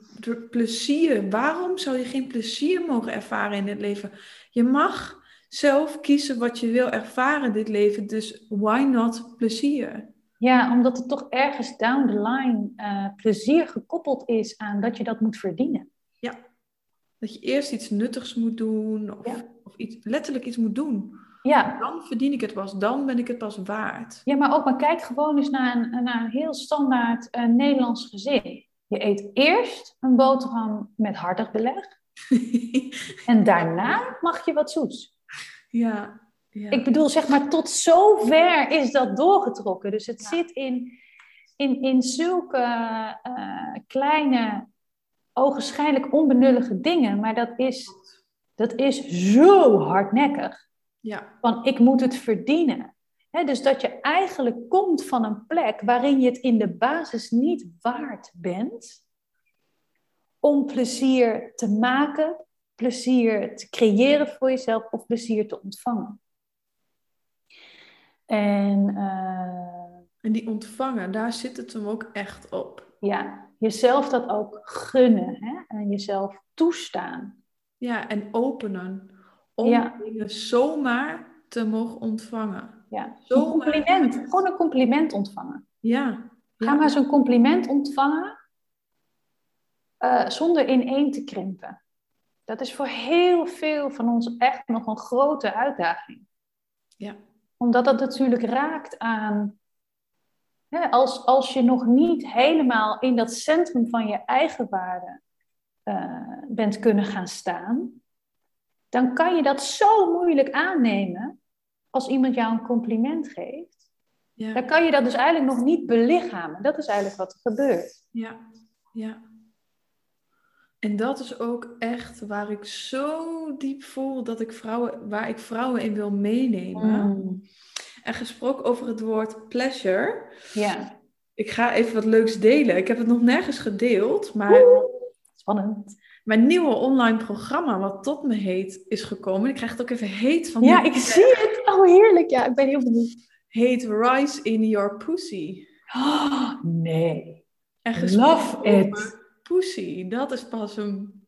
plezier. Waarom zou je geen plezier mogen ervaren in dit leven? Je mag zelf kiezen wat je wil ervaren in dit leven. Dus why not plezier? Ja, omdat het toch ergens down the line eh, plezier gekoppeld is aan dat je dat moet verdienen. Dat je eerst iets nuttigs moet doen of, Ja. of iets, letterlijk iets moet doen. Ja, Dan verdien ik het pas, dan ben ik het pas waard. ja maar ook maar kijk gewoon eens naar een, naar een heel standaard eh, Nederlands gezin. Je eet eerst een boterham met hartig beleg en daarna mag je wat zoets. ja, ja. Ik bedoel, zeg maar, tot zover is dat doorgetrokken. Dus het Ja. zit in, in, in zulke eh, kleine, ogenschijnlijk onbenullige dingen. Maar dat is, dat is zo hardnekkig. ja, Van ik moet het verdienen. Dus dat je eigenlijk komt van een plek waarin je het in de basis niet waard bent. Om plezier te maken, plezier te creëren voor jezelf of plezier te ontvangen. En eh, en die ontvangen, daar zit het hem ook echt op. ja, jezelf dat ook gunnen hè? en jezelf toestaan. Ja, en openen om Ja. dingen zomaar te mogen ontvangen. Ja. Een compliment, gewoon een compliment ontvangen. Ja, Ga maar zo'n compliment ontvangen eh, zonder ineen te krimpen. Dat is voor heel veel van ons echt nog een grote uitdaging. Ja. Omdat dat natuurlijk raakt aan. Hè, als, als je nog niet helemaal in dat centrum van je eigen waarde eh, bent kunnen gaan staan, dan kan je dat zo moeilijk aannemen als iemand jou een compliment geeft. Ja. Dan kan je dat dus eigenlijk nog niet belichamen. Dat is eigenlijk wat er gebeurt. Ja, ja. En dat is ook echt waar ik zo diep voel dat ik vrouwen, waar ik vrouwen in wil meenemen. Mm. En gesproken over het woord pleasure. Ja. Ik ga even wat leuks delen. Ik heb het nog nergens gedeeld, maar. spannend. Mijn nieuwe online programma, wat tot me heet, is gekomen. Ik krijg het ook even heet van. Ja, ik zie het. Oh, heerlijk. Ja, ik ben heel benieuwd. Heet Rise in Your Pussy. Oh, nee. En Love it. Pussy, dat is pas een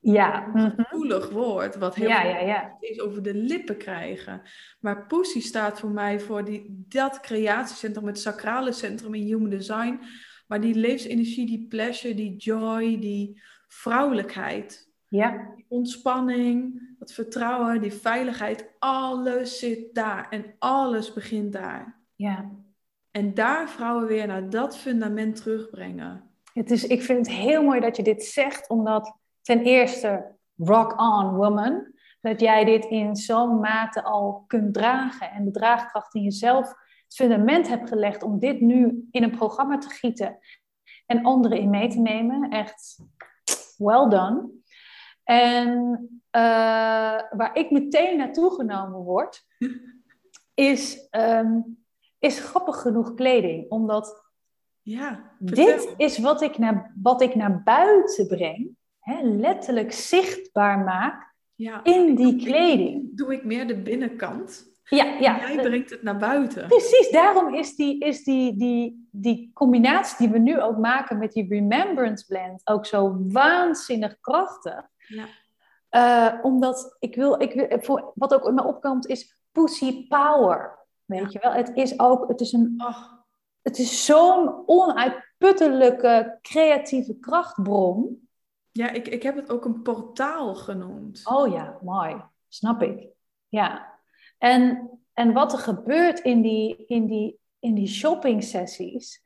ja. Mhm. gevoelig woord, wat heel ja, ja, ja. is over de lippen krijgen. Maar Pussy staat voor mij voor die, dat creatiecentrum, het sacrale centrum in Human Design. Maar die levensenergie, die pleasure, die joy, die vrouwelijkheid. Ja. Die ontspanning, dat vertrouwen, die veiligheid, alles zit daar en alles begint daar. Ja. En daar vrouwen weer naar dat fundament terugbrengen. Het is, ik vind het heel mooi dat je dit zegt, omdat ten eerste, rock on woman, dat jij dit in zo'n mate al kunt dragen en de draagkracht in jezelf het fundament hebt gelegd om dit nu in een programma te gieten en anderen in mee te nemen. Echt well done. En uh, waar ik meteen naartoe genomen word, is, um, is grappig genoeg kleding. Omdat ja, dit is wat ik naar, wat ik naar buiten breng, hè, letterlijk zichtbaar maak ja. in die kleding. Doe ik meer de binnenkant. Ja, ja. jij brengt het naar buiten. Precies, daarom is, die, is die, die, die combinatie die we nu ook maken met die Remembrance Blend ook zo waanzinnig krachtig. Ja. Uh, omdat ik wil, ik wil voor, wat ook in me opkomt is pussy power. Weet je wel? Het is ook, het is een, oh. het is zo'n onuitputtelijke creatieve krachtbron. Ja, ik, ik heb het ook een portaal genoemd. Oh ja, mooi. Snap ik. Ja. En, en wat er gebeurt in die, in die, in die shopping sessies,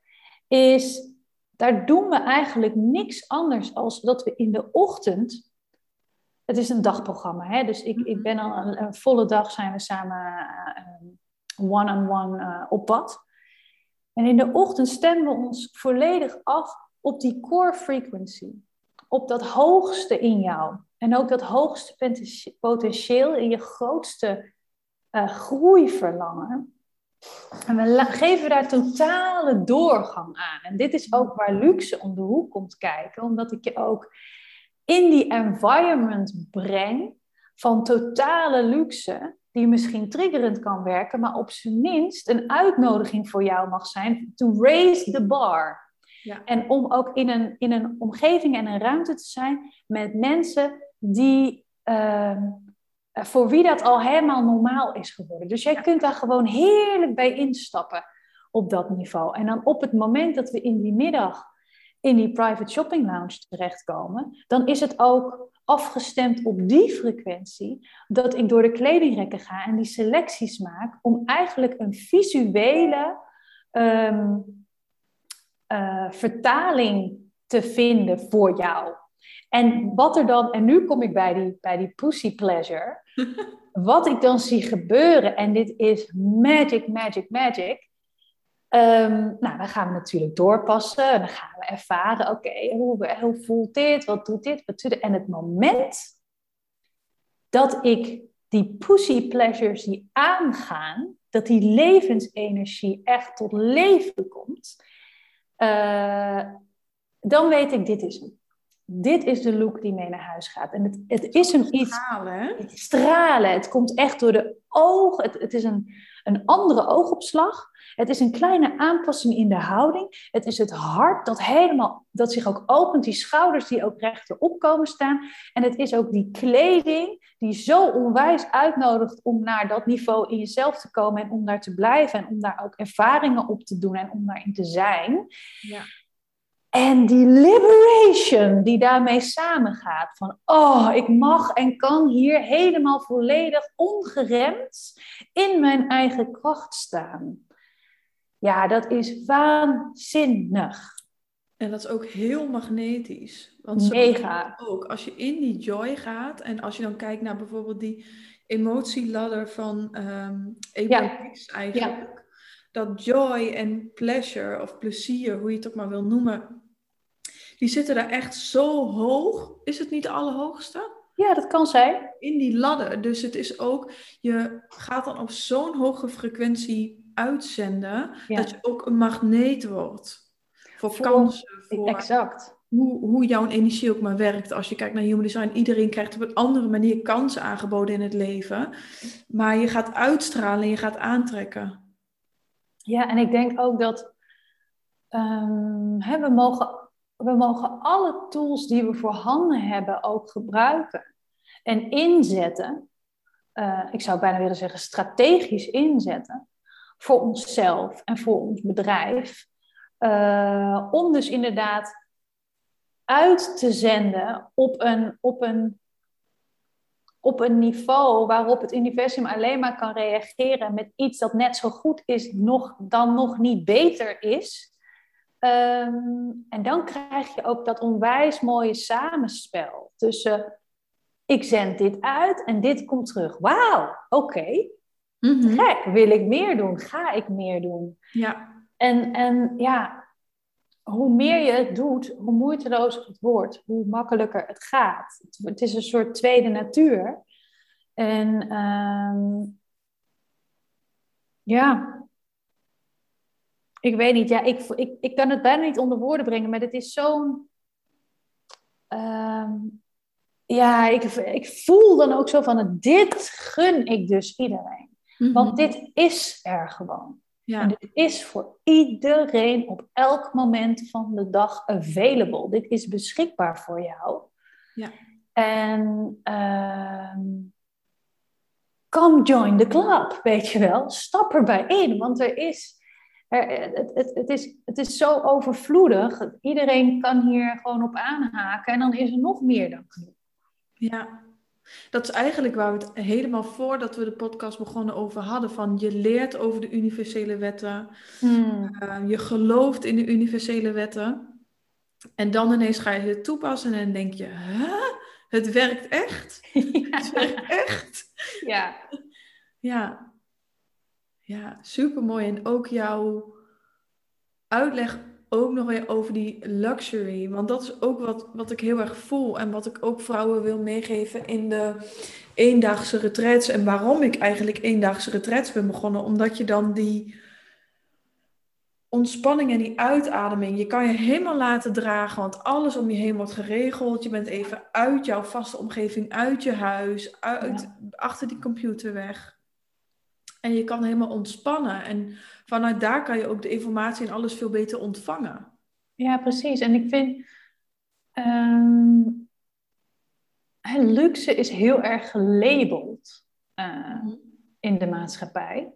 is daar doen we eigenlijk niks anders als dat we in de ochtend. Het is een dagprogramma, hè? dus ik, ik ben al een, een volle dag zijn we samen uh, one-on-one uh, op pad. En in de ochtend stemmen we ons volledig af op die core frequency, op dat hoogste in jou. En ook dat hoogste potentieel in je grootste uh, groeiverlangen. En we geven daar totale doorgang aan. En dit is ook waar luxe om de hoek komt kijken, omdat ik je ook in die environment breng van totale luxe, die misschien triggerend kan werken, maar op zijn minst een uitnodiging voor jou mag zijn to raise the bar. Ja. En om ook in een, in een omgeving en een ruimte te zijn met mensen die, uh, voor wie dat al helemaal normaal is geworden. Dus jij kunt daar gewoon heerlijk bij instappen op dat niveau. En dan op het moment dat we in die middag in die private shopping lounge terechtkomen, dan is het ook afgestemd op die frequentie dat ik door de kledingrekken ga en die selecties maak om eigenlijk een visuele um, uh, vertaling te vinden voor jou. En wat er dan, en nu kom ik bij die, bij die pussy pleasure, wat ik dan zie gebeuren, en dit is magic, magic, magic. Um, nou, dan gaan we natuurlijk doorpassen. En dan gaan we ervaren, oké, okay, hoe, hoe voelt dit? Wat doet dit? Wat doet dit? En het moment dat ik die pussy pleasures die aangaan, dat die levensenergie echt tot leven komt, uh, dan weet ik, dit is hem. Dit is de look die mee naar huis gaat. En het, het is een iets... Stralen, Het stralen. Het komt echt door de ogen. Het, het is een, een andere oogopslag. Het is een kleine aanpassing in de houding. Het is het hart dat helemaal, dat zich ook opent. Die schouders die ook rechterop komen staan. En het is ook die kleding die zo onwijs uitnodigt om naar dat niveau in jezelf te komen. En om daar te blijven. En om daar ook ervaringen op te doen. En om daarin te zijn. Ja. En die liberation die daarmee samengaat. Van, oh, ik mag en kan hier helemaal volledig ongeremd in mijn eigen kracht staan. Ja, dat is waanzinnig. En dat is ook heel magnetisch. Want zo Mega. Ook als je in die joy gaat en als je dan kijkt naar bijvoorbeeld die emotieladder van um, Ja. eigenlijk, dat joy en pleasure of plezier, hoe je het ook maar wil noemen, die zitten daar echt zo hoog. Is het niet de allerhoogste? Ja, dat kan zijn. In die ladder. Dus het is ook, je gaat dan op zo'n hoge frequentie uitzenden, dat je ook een magneet wordt. Voor, voor kansen. Voor exact. Hoe, hoe jouw energie ook maar werkt. Als je kijkt naar human design, iedereen krijgt op een andere manier kansen aangeboden in het leven. Maar je gaat uitstralen en je gaat aantrekken. Ja, en ik denk ook dat um, hè, we, mogen, we mogen alle tools die we voorhanden hebben ook gebruiken en inzetten. Uh, ik zou bijna willen zeggen strategisch inzetten voor onszelf en voor ons bedrijf. Uh, om dus inderdaad uit te zenden op een, op een op een niveau waarop het universum alleen maar kan reageren met iets dat net zo goed is, nog, dan nog niet beter is. Ehm, en dan krijg je ook dat onwijs mooie samenspel tussen ik zend dit uit en dit komt terug. Wauw, oké. Mhm. Gek, wil ik meer doen? Ga ik meer doen? Ja. En, en ja, hoe meer je het doet, hoe moeitelozer het wordt, hoe makkelijker het gaat. Het is een soort tweede natuur. En ehm, ja, ik weet niet, ja, ik, ik, ik kan het bijna niet onder woorden brengen, maar het is zo'n. Ehm, ja, ik, ik voel dan ook zo van: dit gun ik dus iedereen. Mhm. Want dit is er gewoon. Ja. En dit is voor iedereen op elk moment van de dag available. Dit is beschikbaar voor jou. Ja. En uh, come join the club, weet je wel. Stap erbij in, want er is, het, het, het, is, het is zo overvloedig. Iedereen kan hier gewoon op aanhaken en dan is er nog meer dan genoeg. Ja, dat is eigenlijk waar we het helemaal voordat we de podcast begonnen over hadden. Van je leert over de universele wetten. Hmm. Eh, je gelooft in de universele wetten. En dan ineens ga je het toepassen en denk je, huh? Het werkt echt? Ja. Het werkt echt? Ja. Ja. Ja, super mooi. En ook jouw uitleg ook nog weer over die luxury. Want dat is ook wat, wat ik heel erg voel. En wat ik ook vrouwen wil meegeven in de eendaagse retraits. En waarom ik eigenlijk eendaagse retraits ben begonnen. Omdat je dan die ontspanning en die uitademing. Je kan je helemaal laten dragen, want alles om je heen wordt geregeld. Je bent even uit jouw vaste omgeving, uit je huis, uit, achter die computer weg. En je kan helemaal ontspannen. En vanuit daar kan je ook de informatie en alles veel beter ontvangen. Ja, precies. En ik vind. Um, luxe is heel erg gelabeld uh, in de maatschappij.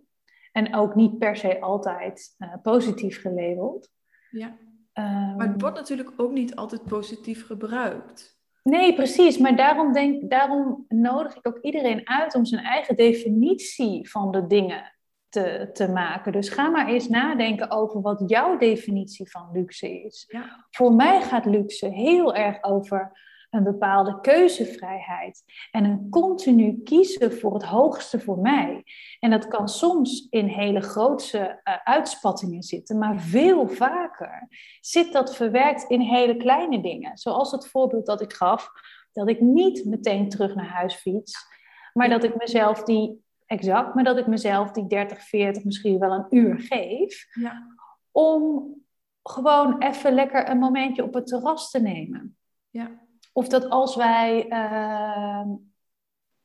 En ook niet per se altijd uh, positief gelabeld. Ja. Um, maar het wordt natuurlijk ook niet altijd positief gebruikt. Nee, precies. Maar daarom, denk, daarom nodig ik ook iedereen uit om zijn eigen definitie van de dingen te, te maken. Dus ga maar eens nadenken over wat jouw definitie van luxe is. Ja. Voor mij gaat luxe heel erg over een bepaalde keuzevrijheid en een continu kiezen voor het hoogste voor mij. En dat kan soms in hele grootse uh, uitspattingen zitten, maar veel vaker zit dat verwerkt in hele kleine dingen. Zoals het voorbeeld dat ik gaf, dat ik niet meteen terug naar huis fiets, maar dat ik mezelf die, exact, maar dat ik mezelf die 30, 40, misschien wel een uur geef, ja. om gewoon even lekker een momentje op het terras te nemen. Ja. Of dat als wij, uh,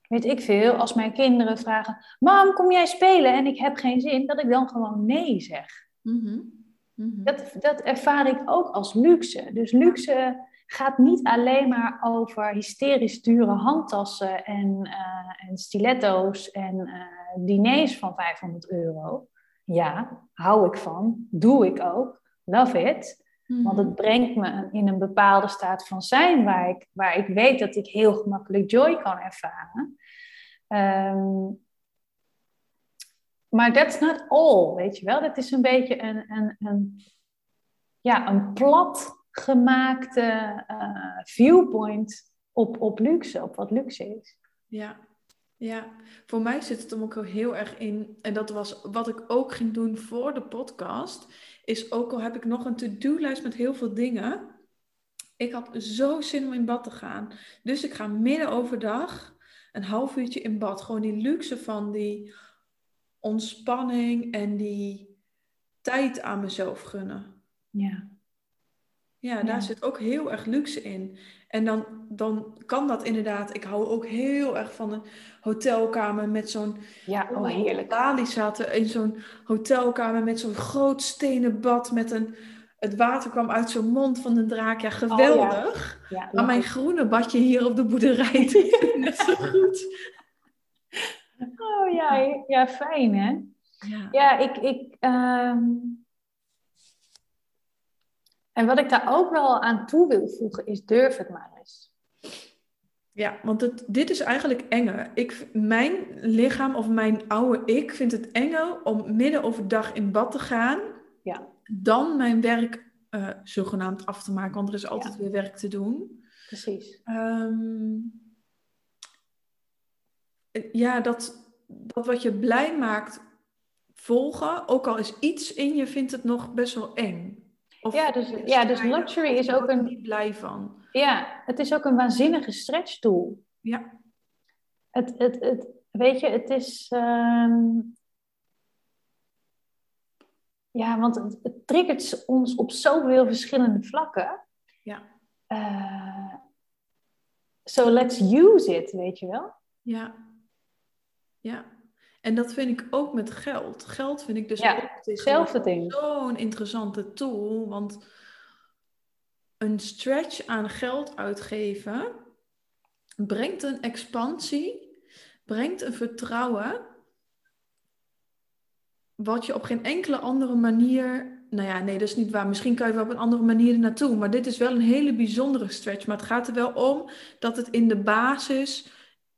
weet ik veel, als mijn kinderen vragen: Mam, kom jij spelen? En ik heb geen zin, dat ik dan gewoon nee zeg. Mm -hmm. Dat, dat ervaar ik ook als luxe. Dus luxe gaat niet alleen maar over hysterisch dure handtassen en, uh, en stiletto's en uh, diners van 500 euro. Ja, hou ik van, doe ik ook, love it. Want het mhm. brengt me in een bepaalde staat van zijn waar ik, waar ik weet dat ik heel gemakkelijk joy kan ervaren. Um, maar that's not all, weet je wel. Dat is een beetje een, een, een, ja, een plat gemaakte uh, viewpoint op, op luxe, op wat luxe is. Ja, Ja, voor mij zit het hem ook heel erg in. En dat was wat ik ook ging doen voor de podcast. Is ook al heb ik nog een to-do-lijst met heel veel dingen. Ik had zo zin om in bad te gaan. Dus ik ga midden overdag een half uurtje in bad. Gewoon die luxe van die ontspanning en die tijd aan mezelf gunnen. Ja. Ja, daar zit ook heel erg luxe in. En dan, dan kan dat inderdaad. Ik hou ook heel erg van een hotelkamer met zo'n. Ja, oh heerlijk. Bali zaten in zo'n hotelkamer met zo'n groot stenen bad met een. Het water kwam uit zo'n mond van een draak. Ja, geweldig. Oh, ja. maar mijn groene badje hier op de boerderij is net zo goed. Oh ja, ja fijn hè? Ja, ja ik. ik ehm, en wat ik daar ook wel aan toe wil voegen is durf het maar eens. Ja, want het, dit is eigenlijk enger. Ik, mijn lichaam of mijn oude ik vindt het enger om midden overdag in bad te gaan. Ja. Dan mijn werk uh, zogenaamd af te maken, want er is altijd weer werk te doen. Precies. Ehm, ja, dat, dat wat je blij maakt volgen, ook al is iets in je, vindt het nog best wel eng ja, dus, ja, dus luxury is ook een... niet blij van. Ja, het is ook een waanzinnige stretch tool. Ja. Het, het, het, weet je, het is... Ehm, ja, want het, het, triggert ons op zoveel verschillende vlakken. Ja. Uh, so let's use it, weet je wel? Ja. Ja. En dat vind ik ook met geld. Geld vind ik dus ja, ook ding. zo'n interessante tool. Want een stretch aan geld uitgeven brengt een expansie, brengt een vertrouwen. Wat je op geen enkele andere manier. Nou ja, nee, dat is niet waar. Misschien kan je wel op een andere manier er naartoe. Maar dit is wel een hele bijzondere stretch. Maar het gaat er wel om dat het in de basis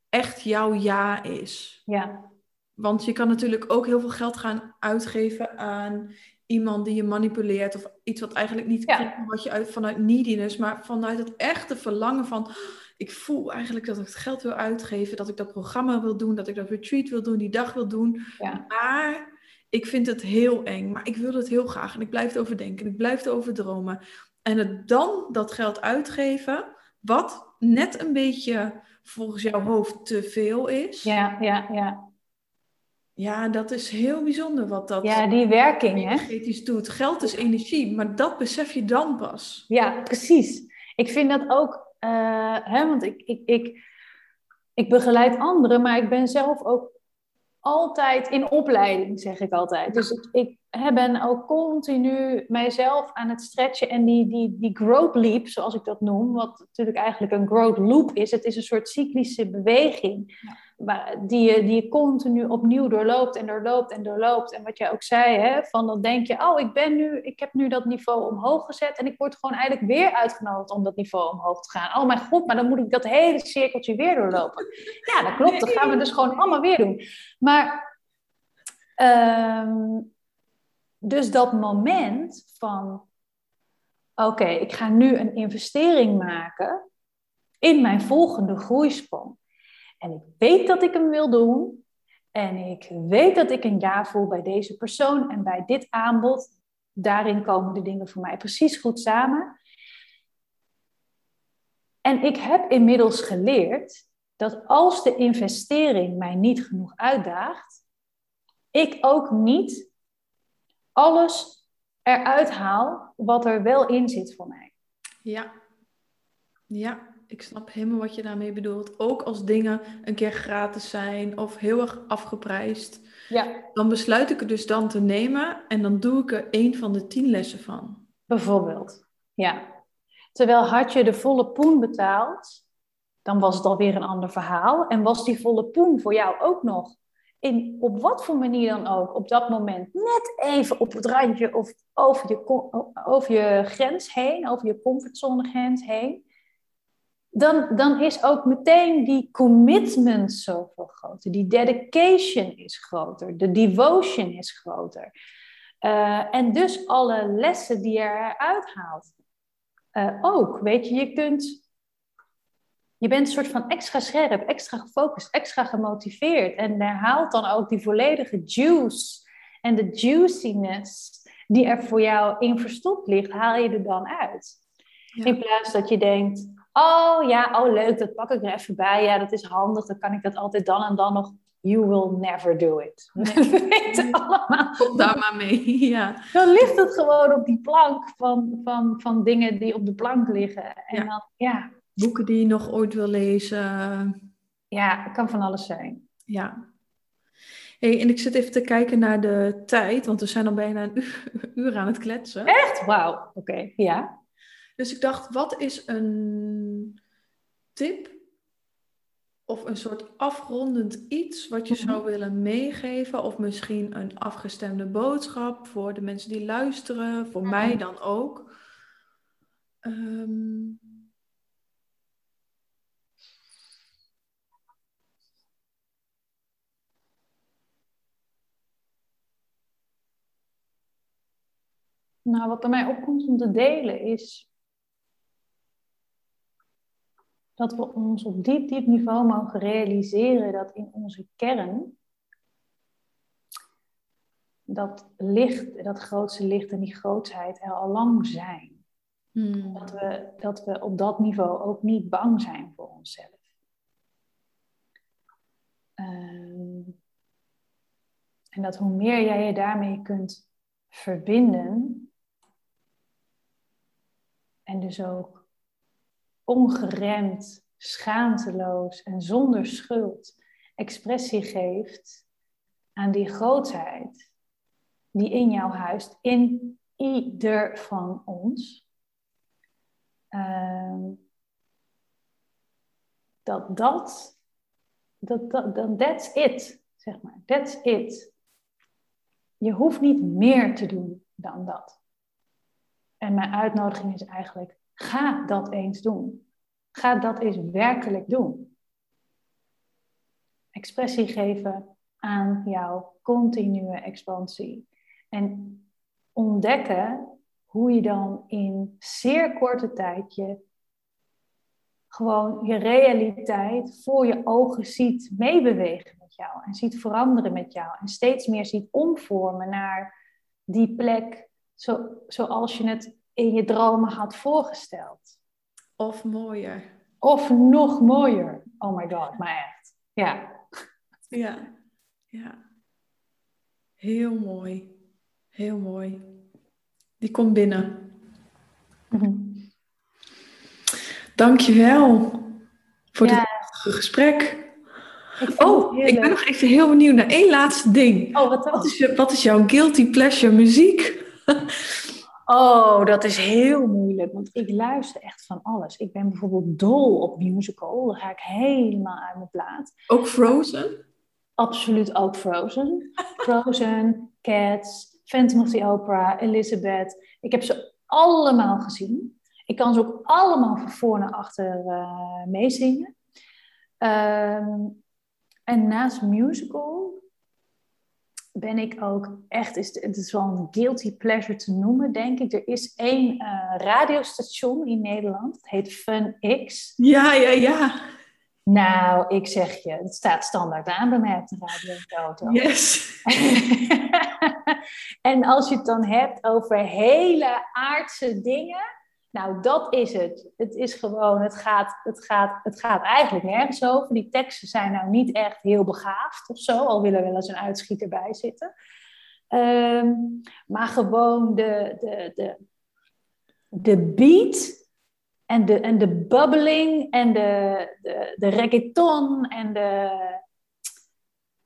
echt jouw ja is. Ja. Want je kan natuurlijk ook heel veel geld gaan uitgeven aan iemand die je manipuleert. Of iets wat eigenlijk niet ja. wat je uit, vanuit neediness, maar vanuit het echte verlangen van... Ik voel eigenlijk dat ik het geld wil uitgeven, dat ik dat programma wil doen, dat ik dat retreat wil doen, die dag wil doen. Ja. Maar ik vind het heel eng, maar ik wil het heel graag. En ik blijf het overdenken, ik blijf het overdromen. En het dan dat geld uitgeven, wat net een beetje volgens jouw hoofd te veel is. Ja, ja, ja. Ja, dat is heel bijzonder wat dat ja, die werking, energetisch doet. Geld is energie, maar dat besef je dan pas. Ja, precies. Ik vind dat ook, uh, hè, want ik, ik, ik, ik begeleid anderen, maar ik ben zelf ook altijd in opleiding, zeg ik altijd. Dus ik, ik ben ook continu mijzelf aan het stretchen en die, die, die growth leap, zoals ik dat noem, wat natuurlijk eigenlijk een growth loop is. Het is een soort cyclische beweging. Ja die je, die je continu opnieuw doorloopt en doorloopt en doorloopt. En wat jij ook zei, hè, van dan denk je, oh, ik ben nu, ik heb nu dat niveau omhoog gezet en ik word gewoon eigenlijk weer uitgenodigd om dat niveau omhoog te gaan. Oh mijn god, maar dan moet ik dat hele cirkeltje weer doorlopen. Ja, dat klopt, dat gaan we dus gewoon allemaal weer doen. Maar, um, dus dat moment van, oké, ik ga nu een investering maken in mijn volgende groeisprong. En ik weet dat ik hem wil doen. En ik weet dat ik een ja voel bij deze persoon en bij dit aanbod. Daarin komen de dingen voor mij precies goed samen. En ik heb inmiddels geleerd dat als de investering mij niet genoeg uitdaagt, ik ook niet alles eruit haal wat er wel in zit voor mij. Ja, ja ik snap helemaal wat je daarmee bedoelt. Ook als dingen een keer gratis zijn of heel erg afgeprijsd. Ja. Dan besluit ik het dus dan te nemen en dan doe ik er één van de tien lessen van. Bijvoorbeeld, ja. Terwijl had je de volle poen betaald, dan was het alweer een ander verhaal. En was die volle poen voor jou ook nog, in, op wat voor manier dan ook, op dat moment net even op het randje of over je, over je grens heen, over je comfortzone grens heen, dan, dan is ook meteen die commitment zoveel groter. Die dedication is groter. De devotion is groter. Uh, en dus alle lessen die je eruit haalt. Uh, ook, weet je, je kunt je bent een soort van extra scherp, extra gefocust, extra gemotiveerd. En haalt dan ook die volledige juice en de juiciness die er voor jou in verstopt ligt, haal je er dan uit. In plaats dat je denkt, oh ja, oh leuk, dat pak ik er even bij. Ja, dat is handig, dan kan ik dat altijd dan en dan nog. You will never do it. Nee. We weten allemaal. Kom daar maar mee, ja. Dan ligt het gewoon op die plank van, van, van dingen die op de plank liggen. En ja. dan, ja. Boeken die je nog ooit wil lezen. Ja, het kan van alles zijn. Ja, Hey, en ik zit even te kijken naar de tijd, want we zijn al bijna een uur, aan het kletsen. Echt? Wauw, oké, ja. Dus ik dacht, wat is een tip of een soort afrondend iets wat je zou mhm. willen meegeven, of misschien een afgestemde boodschap voor de mensen die luisteren, voor mhm. mij dan ook. Um, Nou, wat er mij opkomt om te delen is dat we ons op diep, diep niveau mogen realiseren dat in onze kern dat licht, dat grootste licht en die grootheid er al lang zijn. Hmm. Dat, we, dat we op dat niveau ook niet bang zijn voor onszelf. Ehm, en dat hoe meer jij je daarmee kunt verbinden, en dus ook ongeremd, schaamteloos en zonder schuld expressie geeft aan die grootheid die in jou huist, in ieder van ons. Uh, dat dat, dat, dat, that's it, zeg maar. That's it. Je hoeft niet meer te doen dan dat. En mijn uitnodiging is eigenlijk, ga dat eens doen. Ga dat eens werkelijk doen. Expressie geven aan jouw continue expansie. En ontdekken hoe je dan in zeer korte tijd je gewoon je realiteit voor je ogen ziet meebewegen met jou. En ziet veranderen met jou. En steeds meer ziet omvormen naar die plek zo, zoals je het in je dromen had voorgesteld. Of mooier. Of nog mooier. Oh my god, maar echt. Ja. Ja, ja. Heel mooi. Heel mooi. Die komt binnen. Mm Dankjewel voor ja. dit gesprek. Oh, ik ben nog even heel benieuwd naar één laatste ding. Oh, wat, wat, is, je, wat is jouw guilty pleasure muziek? Oh, dat is heel moeilijk, want ik luister echt van alles. Ik ben bijvoorbeeld dol op musical, daar ga ik helemaal uit mijn plaat. Ook Frozen? Absoluut ook Frozen. Frozen, Cats, Phantom of the Opera, Elizabeth. Ik heb ze allemaal gezien. Ik kan ze ook allemaal van voor naar achter uh, meezingen. Ehm, en naast musical ben ik ook echt, is, het is wel een guilty pleasure te noemen, denk ik. Er is één uh, radiostation in Nederland, het heet Fun X. Ja, ja, ja. Nou, ik zeg je, het staat standaard aan bij mij op de radio Yes. en als je het dan hebt over hele aardse dingen, nou, dat is het. Het is gewoon, het gaat, het, gaat, het gaat eigenlijk nergens over. Die teksten zijn nou niet echt heel begaafd of zo, al willen er wel eens een uitschieter bij zitten. Ehm, maar gewoon de, de, de, de beat en de, en de bubbling en de, de, de reggaeton en de...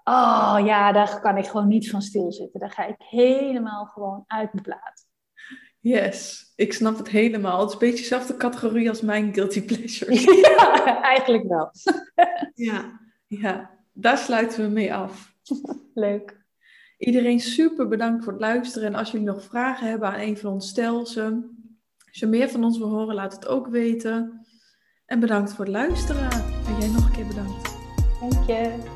Oh ja, daar kan ik gewoon niet van stilzitten. Daar ga ik helemaal gewoon uit mijn plaat. Yes, ik snap het helemaal. Het is een beetje dezelfde categorie als mijn guilty pleasure. Ja, eigenlijk wel. ja, ja, daar sluiten we mee af. Leuk. Iedereen super bedankt voor het luisteren. En als jullie nog vragen hebben aan een van ons, stel ze. Als je meer van ons wil horen, laat het ook weten. En bedankt voor het luisteren. En jij nog een keer bedankt. Dank je.